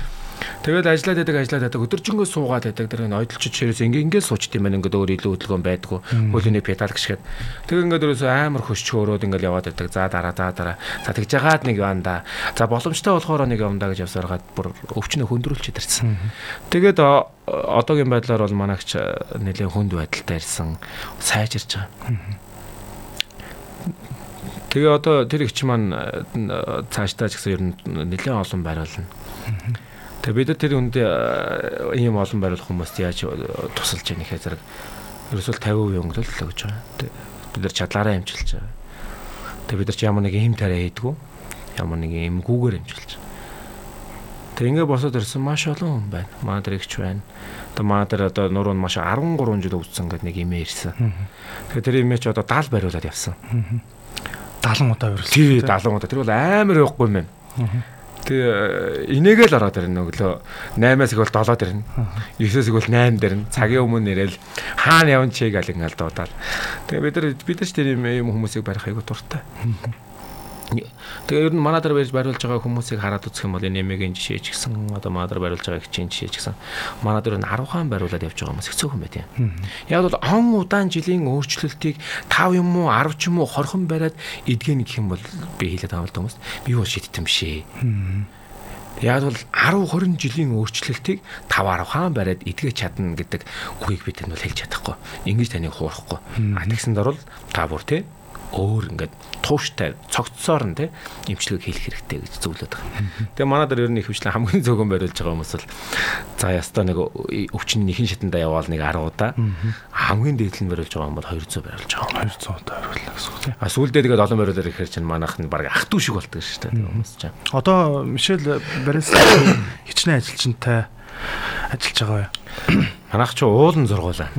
Тэгээд ажиллаад байдаг ажиллаад байдаг өдөржингөө суугаад байдаг. Тэр ноёдлчид ширээс ингээ ингээ суучт юм байна. Ингээд өөр илүү хөдөлгөөн байдгүй. Хөлөний педал гიშгээд. Тэг ингээд ерөөсөө амар хөшч хөөрөөд ингээл яваад байдаг. За дараа за дараа. За тэгж жагаад нэг явна да. За боломжтой болохоор нэг явна да гэж явсараад бүр өвчнөө хөндрүүлчихэд ирсэн. Тэгээд одоогийн байдлаар бол манайч нэлээд хүнд байдалтай ирсэн. Сайжирч байгаа. Тэгээ одоо тэр ихч маань цаашдаа ч гэсэн ер нь нэлээд олон байруулна. Тэгээ бид нар тэр хүнд ийм олон байруулах хүмүүст яаж тусалж яах гэхээр зэрэг ерөөсөө 50% өнгөлөл гэж байгаа. Бид нар чадлаараа хэмжилж байгаа. Тэгээ бид нар ч ямар нэг юм тараа хийдгүү. Ямар нэг юм гүүгээр хэмжилж байгаа. Тэгээ ингээ босоод ирсэн маш олон хүн байна. Манай дээр ихч байна. Одоо манай дээр одоо нуруу нь маш 13 жил өвдсөн гэдэг нэг имээ ирсэн. Тэгээ тэр имээ ч одоо 70 бариулаад явсан. 70 удаа өргөл. Тий 70 удаа. Тэр бол амар явахгүй юм байна. Тэгээ инээгээл ороод ирнэ өглөө 8-аас игэл 7-д ирнэ. 9-ээс игэл 8-д ирнэ. Цагийн өмнө нэрэл хаана явна чиг гал ингээл дуудаад. Тэгээ бид нар бид нар ч тэр юм хүмүүсийг барих айгу дуртай. Тэгээ ер нь манай дээр барьж бариулж байгаа хүмүүсийг хараад үзэх юм бол энэ эмэгийн жишээ ч гэсэн одоо манай дээр бариулж байгаа хичээн жишээ ч гэсэн манай дээр нь 10 хаан бариулаад явж байгаа хүмүүс цөөхөн байт юм. Яг бол он удаан жилийн өөрчлөлтийг 5 юм уу 10 ч юм уу 20хан бариад эдгэн гэх юм бол би хэлээд байгаа хүмүүс би бол шийдтэн бишээ. Яг бол 10 20 жилийн өөрчлөлтийг 5 10 хаан бариад эдгэж чадна гэдэг үгийг бид энэ бол хэлж чадахгүй. Ингэж таныг хуурахгүй. А тэгсэн дөрвөл та бүр тий өөр ингээд тууштай цогцсоор нь те имчилгээг хийх хэрэгтэй гэж зөвлөд байгаа. Тэгээ манай дээр ер нь их хвчлэн хамгийн зөөгөн бариулж байгаа хүмүүс бол за яста нэг өвчин нэхэн шатанда яваал нэг 10 удаа хамгийн дээдл нь бариулж байгаа юм бол 200 бариулж байгаа. 200 удаа бариулна гэсэн үг тийм. А сүүлдээ тэгээд олон бариулаар ихээр чинь манайх нь баг ах トゥ шиг болдог шүү дээ хүмүүс чинь. Одоо Мишель Барес хичнээн ажилчинтай ажиллаж байгаа юу? Манайх ч уулан зургуулаа.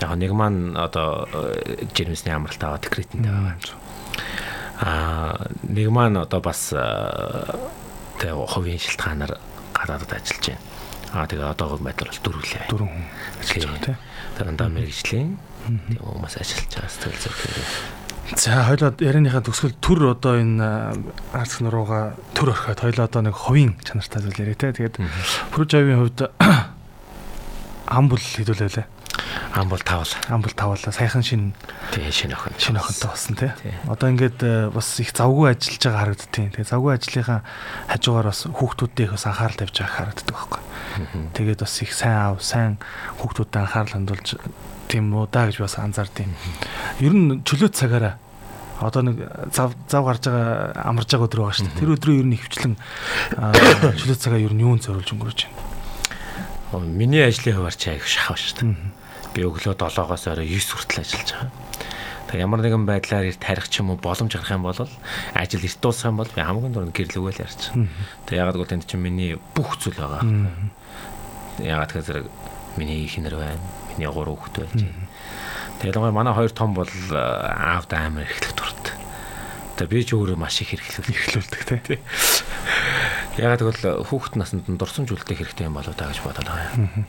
Яг нэг маань одоо жирэмсний амралт аваад декретэнд байгаа юм. Аа нэг маань одоо бас тэг ховын шилтгаанаар гадаадд ажиллаж байна. Аа тэгээ одоогоор байдлаар бол дөрвөлээ. Дөрвөн хүн ажиллаж байгаа тийм. Дандаа мэрэгжлийн тийм хүмүүс ажиллаж байгаа сэтгэл зүрхээр. За хоёлоо ярианыхаа төгсгөл төр одоо энэ арц нурууга төр орхиод хоёлоо одоо нэг ховын чанартай зүйл яриа те. Тэгээд Прожавийн хувьд амбул хэдүүлээ Ам бол тавал. Ам бол тавалаа. Саяхан шин тий шин охин. Шин охинтой болсон тий. Одоо ингээд э, бас их завгүй ажиллаж байгаа харагдтiin. Тэгээ завгүй ажлынхаа хажуугаар бас хүүхдүүдтэй их бас анхаарал тавьж байгаа харагддаг байхгүй. Тэгээд бас их сайн аав, сайн хүүхдүүдэд анхаарал хандуулж тийм уу да гэж бас анзаардیں۔ Ер нь чөлөөт цагаараа одоо нэг зав зав гарч байгаа амарж байгаа өдөр байгаа шүү дээ. Тэр өдрөө ер нь ихвчлэн чөлөөт цагаа ер нь юунд зориулж өнгөрөөж байна. Миний ажлын хуваарч аяг шахав шүү дээ би өглөө 7-оос орой 9 хүртэл ажиллаж байгаа. Тэг ямар нэгэн байдлаар эрт харих ч юм уу боломж гарах юм бол ажил эрт дуусах юм бол би хамгийн дөрөнд гэрлэгэл ярьж. Тэг ягаад гэвэл тэнд чинь миний бүх зүйл байгаа. Ягаад гэхээр миний их нэр байна. Миний гурав хүүхэд байж байна. Тэг ялангуяа манай хоёр том бол аавд амар эрхлэх дуртай. Тэг би ч өөрөө маш их эрхлүүлдэг эрхлүүлдэг тий. Ягаад гэвэл хүүхэд наснд нь дурсамж үлдэх хэрэгтэй юм болоо та гэж бодоод байгаа юм.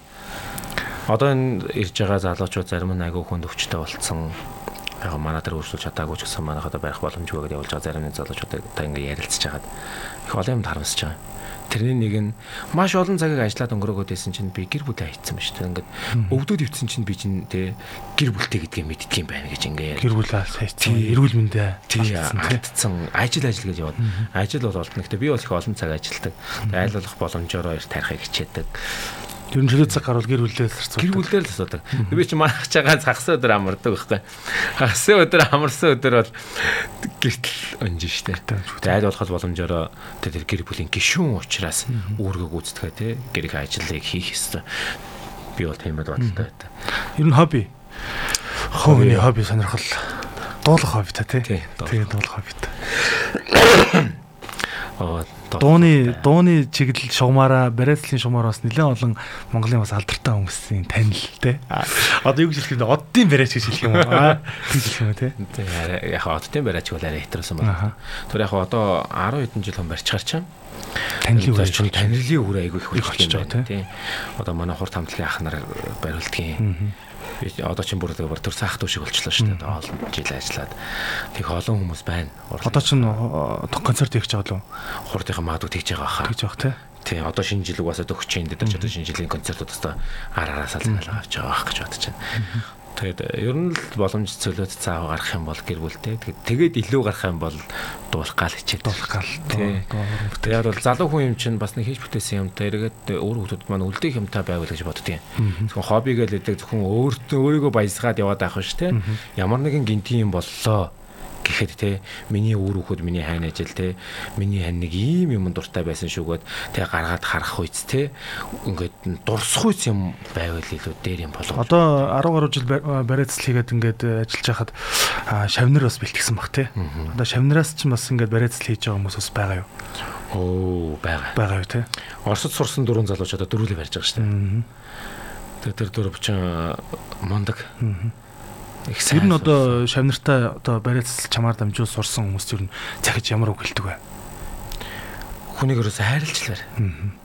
Одоо энэ ирж байгаа залуучууд зарим нь айгүй хүнд өвчтэй болцсон. Яг манай дээр өөрсдөө чадаагүй ч гэсэн манайхад барих боломжгүй гэдээ явуулж байгаа зарим нэг залуучуудаа та ингээ ярилцж хагаад их олон юм харамсаж байгаа. Тэрний нэг нь маш олон цагийг ажиллаад өнгөрөөгөөд байсан чинь би гэр бүлээ хайцсан ба шүү дээ. Ингээд өвдөд өвдсөн чинь би чинь тэ гэр бүлтэй гэдгийг мэддэг юм байна гэж ингээ гэр бүлээ хайцсан. Эрүүл мэндэ алдсан. Ажил ажил гэж яваад. Ажил бол олдно. Гэтэ би бол их олон цаг ажилладаг. Айл болох боломжоор хоёр тарихыг хичээдэг. Ер нь чөлөө цаг гарвал гэр бүлээр л асуудаг. Гэр бүлээр л асуудаг. Би чи манах чагаа загас өдөр амардаг байхгүй. Хагас өдөр амарсан өдөр бол гэртэл онж штэ. Тэгээд болох боломжоор тэр гэр бүлийн гишүүн учраас үүргээ гүйцэтгэе те гэрийн ажлыг хийх ёстой. Би бол тийм бодолтой байдаг. Ер нь хобби. Хоббиний хобби сонирхол дуулах хобби та тий. Тэгээд дуулах хобби та. Дууны дууны чиглэл шугамаараа барайцлын шугамаар бас нэлээд олон Монголын бас алдартай хүмүүсийн танил те. Одоо юу гэж хэлэх бэ? Оддын барайч гэж хэлэх юм уу? Гэж хэлэх юм те. Яг оддын барайч бол арай хэтэрсэн байна. Тэр яг одоо 10 хэдэн жил хүн барьж гарчаа. Танилын үр чинь танилын үр айгүй их болчихж байгаа тийм. Одоо манай хурд хамтлагийн ах нар бариулдгийн би одоо чинь бүр бүр төр цаах дүү шиг болчихлоо шүү дээ. Олон жил ажиллаад. Тэг олон хүмүүс байна. Одоо чинь концерт хийж байгаа лу. Хурдынхаа магадгүй тэгж байгаа хаа. Тэгж байгаа тий. Тий, одоо шинэ жил угаасаа төгсөж чинь дээр ч одоо шинэ жилийн концертууд өстой ар араасаа захиалга авч байгаа байх гэж бодож байна. Тэгээд ер нь л боломж цөлөөд цаав гарах юм бол гэр бүлтэй. Тэгээд илүү гарах юм бол дуулах гал хичээл. Дуулах гал. Тэгээд бол залуу хүн юм чинь бас нэг хийж бүтээсэн юм та эргээд өөр хүмүүс маань үлдээх юмтай байвал гэж боддгийн. Зөвхөн хоббигээ л өгдөг зөвхөн өөртөө өөрийгөө баясгаад яваад байх шүү дээ. Ямар нэгэн гинти юм боллоо гэхэд те миний үр хөхөд миний хайн ажил те миний хань нэг ийм юм дуртай байсан шүүгээд те гаргаад харах үйц те ингээд дурсах үйц юм байвал илүү дээр юм болов. Одоо 10 гаруй жил бариацл хийгээд ингээд ажиллаж хахад шавнар бас бэлтгэсэн баг те. Одоо шавнараас ч бас ингээд бариацл хийж байгаа хүмүүс бас байгаа юу? Оо байгаа. Байгаа юу те. Оросд сурсан дөрвөн залууч одоо дөрүлээ барьж байгаа шүү дээ. Тэр дөрөв чинь мондаг. Аа Их сайн. Ер нь одоо шавнартай одоо бариалц чамаар дамжуул сурсан хүмүүс ер нь захиж ямар үг хэлдэг вэ? Хүнийг өрөөс хайрлж л байна.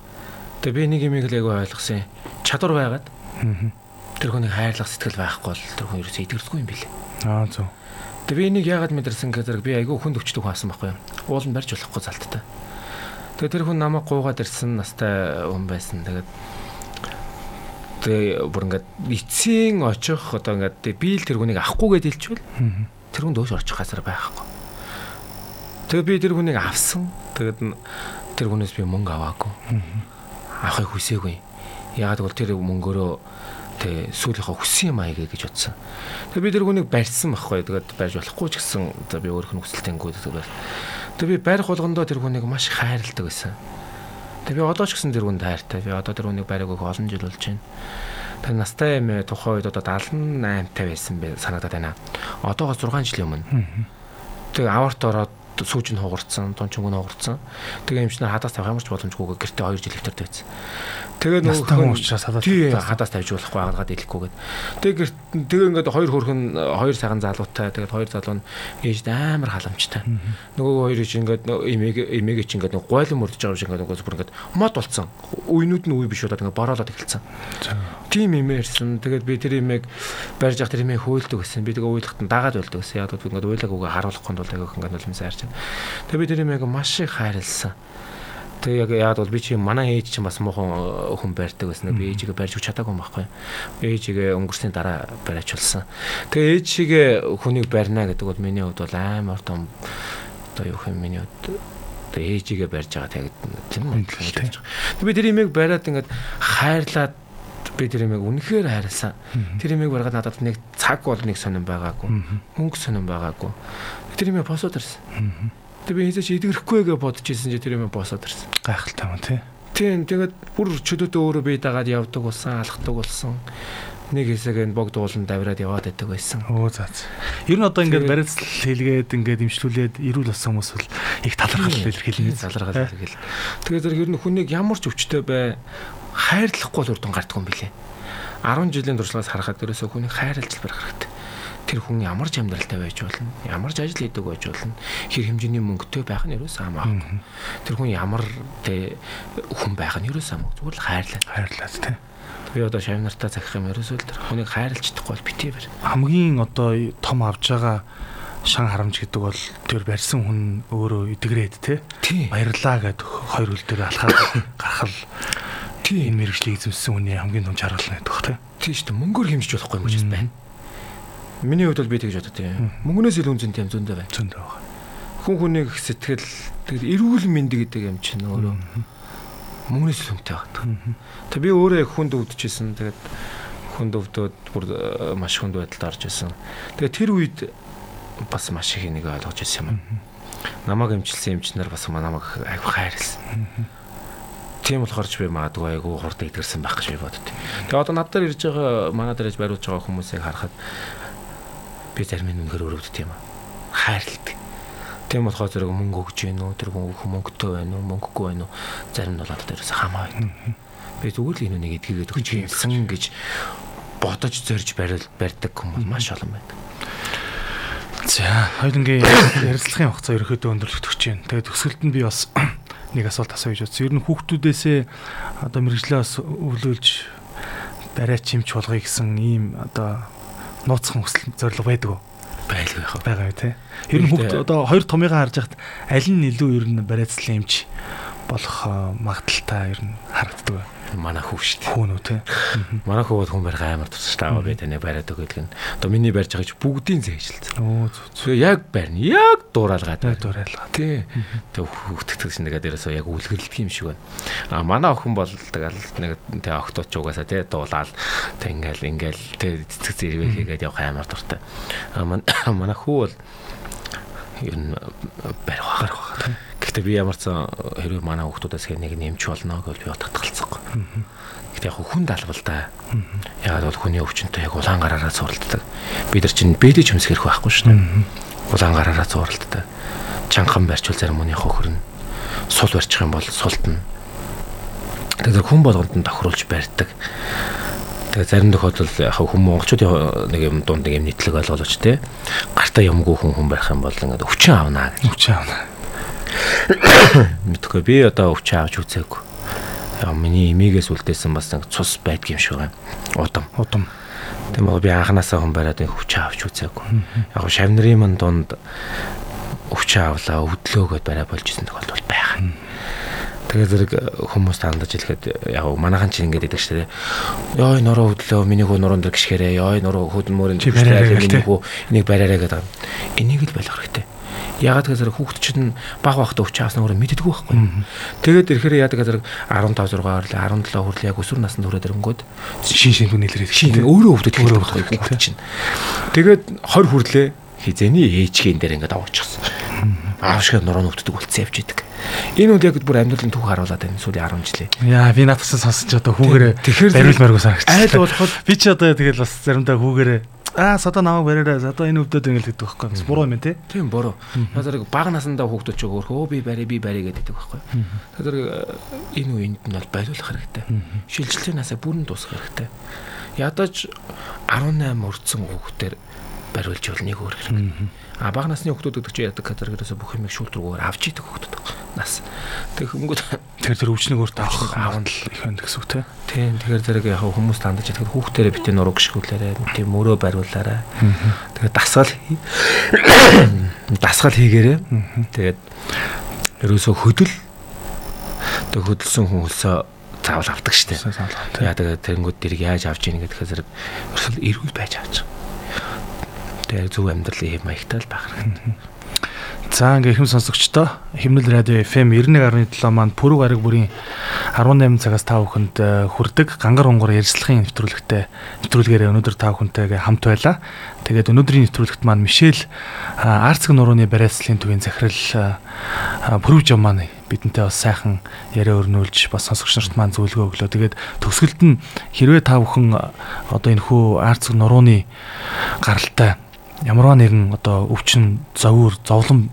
Тэгээ би нэг юм их л айгүй ойлгосон. Чадвар байгаад тэр хүнийг хайрлах сэтгэл байхгүй бол тэр хүн ерөөсөө идэгдэхгүй юм билээ. Аа зөв. Тэгээ би энийг яагаад мэдэрсэн гэхээр би айгүй хүнд өвчтөг хаасан байхгүй юу? Уул нь барьж болохгүй залттай. Тэгээ тэр хүн намайг гуугаад ирсэн настай хүн байсан. Тэгээд тэгээ бүр ингээд эцсийн очих одоо ингээд би л тэр хүнийг авахгүйгээд илчвэл тэр хүн дөөш орчих газар байхгүй. Тэгээ би тэр хүнийг авсан. Тэгээд тэр хүнээс би мөнгө аваагүй. Авахыг хүсээгүй. Яагаад гэвэл тэр мөнгөөрөө тэг сүүлийнхаа хүссэн юм аяга гэж бодсон. Тэгээ би тэр хүнийг барьсан байхгүй. Тэгээд барьж болохгүй ч гэсэн одоо би өөрөх нь хүсэлтэнгүүд тэгээд тэгээ би барих болгондоо тэр хүнийг маш хайрладаг байсан. Тэг би одоо ч гэсэн тэр хүн тайртай. Би одоо тэр хүнийг бариаг өгөх олон жил болж байна. Тэг настай юм тухайн үед одоо 78 50 байсан бэ санагдаад байна. Одоогоо 6 жилийн өмнө. Тэг аварт ороод сүүж нь хугарцсан, тончонг нь хугарцсан. Тэгээ эмчнэр хадаас тавих ямарч боломжгүйгээ гэртээ 2 жил өвтөртэй байсан. Тэгээ нөгөө учраас хадаас тий хадаас тавьж болохгүй агаад илэхгүйгээд. Тэгээ тэгээ ингээд хоёр хөрхөн хоёр саган залуутай тэгээд хоёр залуу нь ээж амар халамжтай. Нөгөө хоёр ич ингээд эмээг эмээг чи ингээд гойлон мөрдөж байгаа юм шиг ингээд бүр ингээд мод болцсон. Үеинүүд нь үе биш удаад ингээд бороолоод эхэлсэн. Тим эмээрсэн. Тэгээд би тэр эмээг барьж явах тэр эмээг хөөлдөг гэсэн. Би тэгээ уйлахт нь дагаад байлдаг гэсэн. Яг ингээд уйлаг үгээ харуулах гол айгүйх ингээд нулимсаа харж байна. Тэгээ би тэр эмээг маш их хайрлсан. Тэгээ яг яад бол би чи манай ээж чинь бас муухан э, хүн байрдаг байсан. Би ээжигээ барьж өгч чадаагүй юм байхгүй. Ээжигээ өнгөрсний дараа бариачулсан. Тэгээ ээжигээ хүнийг барина гэдэг бол миний хувьд бол амар том одоо юу юм миний хувьд тэгээ ээжигээ барьж байгаа тэгээд тийм үү. Би тэр имийг бариад ингээд хайрлаад би тэр имийг үнэхээр хайрласан. Тэр имийг баргаад надад нэг цаг бол нэг сонирн байгаагүй. Мөнгө сонирн байгаагүй. Тэр имийг босоод ирсэн. Тэг би хэзээ ч идэгрэхгүй гэж бодож ирсэн чи тэр юм босоод ирсэн. Гайхалтай юм тий. Тийм тэгээд бүр чөлөөтэй өөрөө бие дагаад явдаг болсон, алхдаг болсон. Нэг хэсэг нь богд ууланд давираад яваад байдаг байсан. Оо за. Ер нь одоо ингээд барилцал хийлгээд ингээд имшлүүлээд ирүүл болсон хүмүүс бол их талархал илэрхийлнэ. Талархал илэрхийл. Тэгээд зэрэг ер нь хүнийг ямар ч өвчтөй бай хайрлахгүй л урд нь гарддаг юм билэ. 10 жилийн туршлагаас харахад ерөөсөө хүнийг хайрлаж л барах хэрэгтэй тэр хүн ямар ч амьдралтай байж болно ямар ч ажил хийдэг байж болно хэр хэмжээний мөнгөтэй байх нь ерөөсөө хамаагүй тэр хүн ямар тэ хүн байх нь ерөөсөө хамаагүй зүгээр л хайрлаа хайрлаа тий би одоо шав нартаа захих юм ерөөсөө л тэр. Хүнийг хайрлаж чадахгүй бол битээ бэр. Хамгийн одоо том авж байгаа шан харамж гэдэг бол тэр барьсан хүн өөрөө эдгрээд те. Баярлаа гэд хоёр хөл дээр алхаад гарахал тийм энэ мэрэгжлийг эзэмсэн хүний хамгийн том чаргал нь гэдэг те. Тийм шүү дээ. Мөнгөөр хэмжиж болохгүй юм гэж байна? Миний хувьд бол би тэгж боддог тийм. Мөнгнөөс илүү зүйн юм зөндөө байна. Зөндөө байна. Хүн хүнийг сэтгэл тэгэл эрүүл мэндэ гэдэг юм чинь өөрөө мөнгнөөс хүнтэй байна. Тэг би өөрөө хүнд өвдөжсэн. Тэгээд хүнд өвдөөд бүр э, маш хүнд байдалд орж исэн. Тэгээд тэр үед бас маш их нэг ойлгож ирсэн юм. Намаг эмчилсэн эмчнэр бас намайг айгу хайрлсан. Тийм болохоор ч би магадгүй айгу хурд идэрсэн байх гэж би боддتي. Тэгээ одоо над дээр ирж байгаа манай дээрж бариулж байгаа хүмүүсийг харахад би зарим нь үнэхээр өрөвддөг юм аа. Хайрладаг. Тийм болохоор зэрэг мөнгө өгч гин үү, тэр хүн мөнгөтэй байна уу, мөнгөгүй байна уу, зарим нь бол одоо дээрээс хамаа байна. Би зүгээр л энэ нэг эдгээд өгч юмсан гэж бодож зорж барьдаг хүмүүс маш олон байна. За, хоёулангийн ярилцлагын хугацаа ерөөхдөө өндөрлөгдөж байна. Тэгээд төсөлд нь би бас нэг асуулт асууя гэж бодсон. Ер нь хүүхдүүдээсээ одоо мэрэгжлээс өвлүүлж бариач юмч болгоё гэсэн ийм одоо нууцхан хүсэл зориг байдаг уу? Байлгүй яах вэ? Байгаа тий. Ер нь хүүхд одоо хоёр томьёогоо харж хахад аль нь илүү ер нь барайцлын юмч болох магадaltaа ер нь харагддаг байна манай хүү шүү дээ. Хүүн үү те. Манай хүү бол хүн барих амар тустай аваа би таны бариад өгöd гэн. Одоо миний барьж байгаа чи бүгдийн зээжилсэн. Оо зү. Яг барьна. Яг дууралгаад. Дуурайлгаа. Тий. Тэг хүүхдэгдэг чинь тэгээд ерөөсөө яг үлгэрлэх юм шиг байна. А манай охин бол тэгэл нэг тэг октооч угаасаа те дуулаад тэг ингээл ингээл тэг цэцэг зэрэг хийгээд явах амар дуртай. А манай хүү бол ер нь барих байгаа. Гэхдээ би ямар ч хэрвээ манай хүүхдүүдээс нэг нэмч болно гэж би бодогдолцсон. Гэхдээ яг хүн далбал да. Ягаад бол хүний өвчнөд яг улаан гараараа зуралддаг. Бид нар чинь бэлэж хөмсгэрх байхгүй шүү дээ. Улаан гараараа зуралддаг. Чанхан барьчвал зарим хүний хохирно. Сул барьчих юм бол султна. Тэгэхээр хүн болгонд нь тохируулж барьдаг. Тэгээ зарим тохиолдолд яг хүмүүс монголчуудын нэг юм дунд нэг юм нийтлэг ойлголооч те. Гартаа юмгүй хүн хүн барих юм бол ингээд өвчин авна гэж. Өвчин авна. мэдхгүй би одоо өвч авч үзээгүй. Миний эмигээс үлдээсэн бас нэг цус байдгийм шиг байна. Удам. Удам. Тийм бол би анханасаа хүн бариад өвч авч үзээгүй. Яг шавнырийн манд донд өвч авлаа, өвдлөөгөөд барай болж исэн тохиолдол байгаа. Тэгээ зэрэг э, хүмүүс тандаж хэлэхэд яг манайхан чинь ингэж идэг штэ. Йой нуруу хөдлөө миний хөө нуруунд гიშгээрээ. Йой нуруу хөдөлмөрөнд гიშгээрээ миний хөө энийг бариараа гэдэг. Энийг л болох хэрэгтэй. Ягаад гэхээр хүүхд чинь баг багтаа өвч аасна өөрөө мэддэггүй байхгүй. Тэгээд ирэхээр яадаг гэхээр 15 6 орлоо 17 хүртэл яг өсвөр наснд хүрээд ирэнгүүт шин шин хүн илэрээд шин өөрөө өвдөж хэлдэг байхгүй чинь. Тэгээд 20 хүрлээ хизээний ээжгийн дээр ингээд аваачихсан. Аав шиг нуруу өвддөг болцсон явж идэг. Энэ үл яг бүр амьдралын түүх харуулад байна сүүлийн 10 жилээ. Яа би наадсан сонсож одоо хүүгээрээ бариулмааргүй санагчлаа. Айл болоход би ч одоо тэгэл бас заримдаа хүүгээрээ аа садаа намайг бариараа садаа энэ өвдөд ингэ л гэдэг байхгүй. Буруу юм тий. Тийм буруу. Тэгэхээр баг насандаа хүүхдүүд ч өөрхөө би бари би бари гэдэг байхгүй. Тэгэхээр энэ үеинд нь бол бариулах хэрэгтэй. Шилжилтийн насаа бүрэн дуусгах хэрэгтэй. Ядаж 18 өрцөн хүүхдээр бариулж бол нэг өөр хэрэг. А бага насны хүүхдүүд гэдэг чинь яадаг категориос бүх юмыг шүүлтрүүгээр авч идэг хүүхдүүд нас. Тэг хөнгөд тэр тэр өвчнийг өөртөө авах аавн л их байна гэсэн үг тийм. Тэгэхээр зэрэг яг хүмүүс тандаж идэг хүүхдээрээ битэн нуруу гიშгүүлээрэ тийм мөрөө бариулаарай. Тэгээд дасгал дасгал хийгээрэй. Тэгээд ерөөсөө хөдөл тэг хөдөлсөн хүн хөлсөө заавал авдаг штеп. Яа тэгээд тэнгууд дэрийг яаж авч ийн гэдгээр зэрэг ерөөсөө эрүүл байж авч тэгээ зөв амьдралын хэм маягтай л байх хэрэгтэй. За ингээ хэм сонсогчдоо Химнэл радио FM 91.7 маань Пүрэв гараг бүрийн 18 цагаас та бүхэнд э, хүрдэг гангар онгор ярилцлагын нэвтрүүлэгтэй нэвтрүүлгээр өнөөдөр та бүхэнтэйгээ хамт байлаа. Тэгээд өнөөдрийн нэвтрүүлэгт маань Мишель Арцэг нурууны барайцлын төвийн захирал Пүрэв жам маань бидэнтэй бас сайхан яриа өрнүүлж бас сонсогч нарт маань зөвлөгөө өглөө. Тэгээд төгсгөлд нь хэрвээ та бүхэн одоо энэ хүү Арцэг нурууны гаралтай ямарваа нэгэн одоо өвчин зовөр зовлон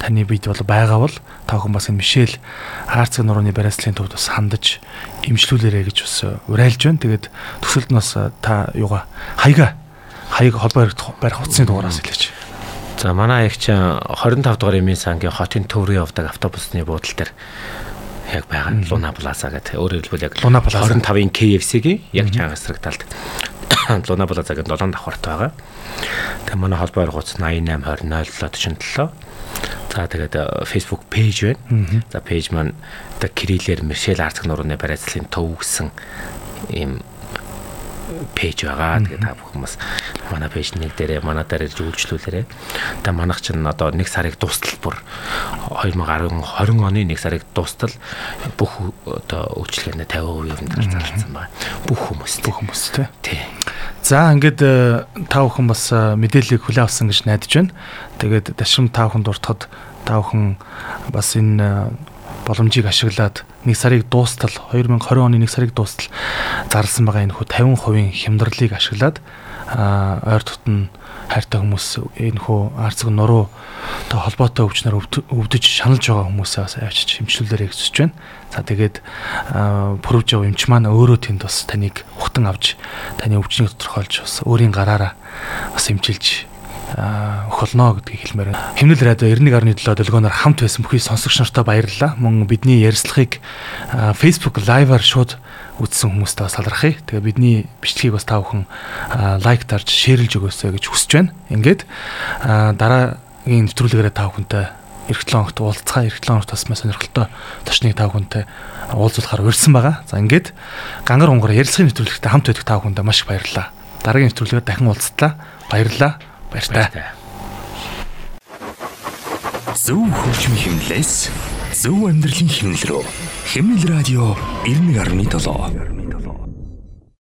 таны бид бол байгаа бол та бүхэн бас энэ Мишель Хаарцаг нурууны барайцлын төвд бас хандаж имжлүүлээрэ гэж бас урайлж байна. Тэгээд төсөлд нь бас та юугаа хаяга хаяг холбоо барих утасны дугаараас хэлээч. За манай аягч 25 дугаар эмийн сангийн хотын төв рүү явдаг автобусны буудлын дээр яг байгаа Луна Плаза гэдэг. Өөрөөр хэлбэл яг Луна Плаза 25-ын KFC-гийн яг чангасраг талд Луна Плазагийн 7 давхарт байгаа. Тэгээ манай холбоо аргууц 88 20 07 За тэгээд Facebook пэйж байна. За пэйж маань одоо кириллээр Мишель Арцаг нурууны барайцлын төв гэсэн ийм пэйж байгаа. Тэгээд та бүхэн бас манай пэйж нэг дээрээ манай дээр ирж үйлчлүүлээрэй. Тэгээд манайх чинь одоо нэг сарыг дуустал бүр 2020 20 оны нэг сарыг дуустал бүх одоо үйлчлэгээний 50% юм дээр зарласан байна. Бүх хүмүүс бүх хүмүүс тий. За ингээд э, та бүхэн бас э, мэдээллийг хүлээн авсан гэж найдаж байна. Тэгээд дашим та бүхэн дуртахад та бүхэн бас энэ э, боломжийг ашиглаад нэг сарыг дуустал 2020 оны нэг сарыг дуустал зарласан байгаа энэ хүү 50% хямдралыг ашиглаад ойр дотн хайртай хүмүүс энэ хүү арцэг нуруу та холбоотой өвчнөр өвдөж шаналж байгаа хүмүүсээ бас авчиж хэмжлүүлээрэй гэж байна. За тэгээд пүрвж яв эмч маань өөрөө тэнд бас таныг ухтан авч таны өвчнийг тодорхойлж бас өөрийн гараараа бас эмчилж өхөлнө гэдгийг хэлмээр байна. Химнэл радио 91.7 долгионоор хамт байсан бүхий сонсогч нартай баярлалаа. Мөн бидний ярилцлагыг Facebook Live-аар шууд үзсэн хүмүүстээ бас талархъя. Тэгээ бидний бичлэгийг бас та бүхэн лайк дарж, шеэрлж өгөөсэй гэж хүсэж байна. Ингээд дараагийн нэвтрүүлгээрээ та бүхэнтэй эх 7 хоногт уулзцаа эх 7 хоногт бас маш сонирхолтой точныг тав хүнтэй уулзуулахаар урьсан байгаа. За ингээд гангар унгар ярилцлагын нэвтрүүлэгтээ хамт байдаг тав хүндээ маш их баярлалаа. Дараагийн нэвтрүүлгээр дахин уулзтлаа. Баярлалаа. Баяртай. Зөв хөгжмийн хэмнэлээс зөв амьдралын хэмнэл рүү Emil radio, il mio.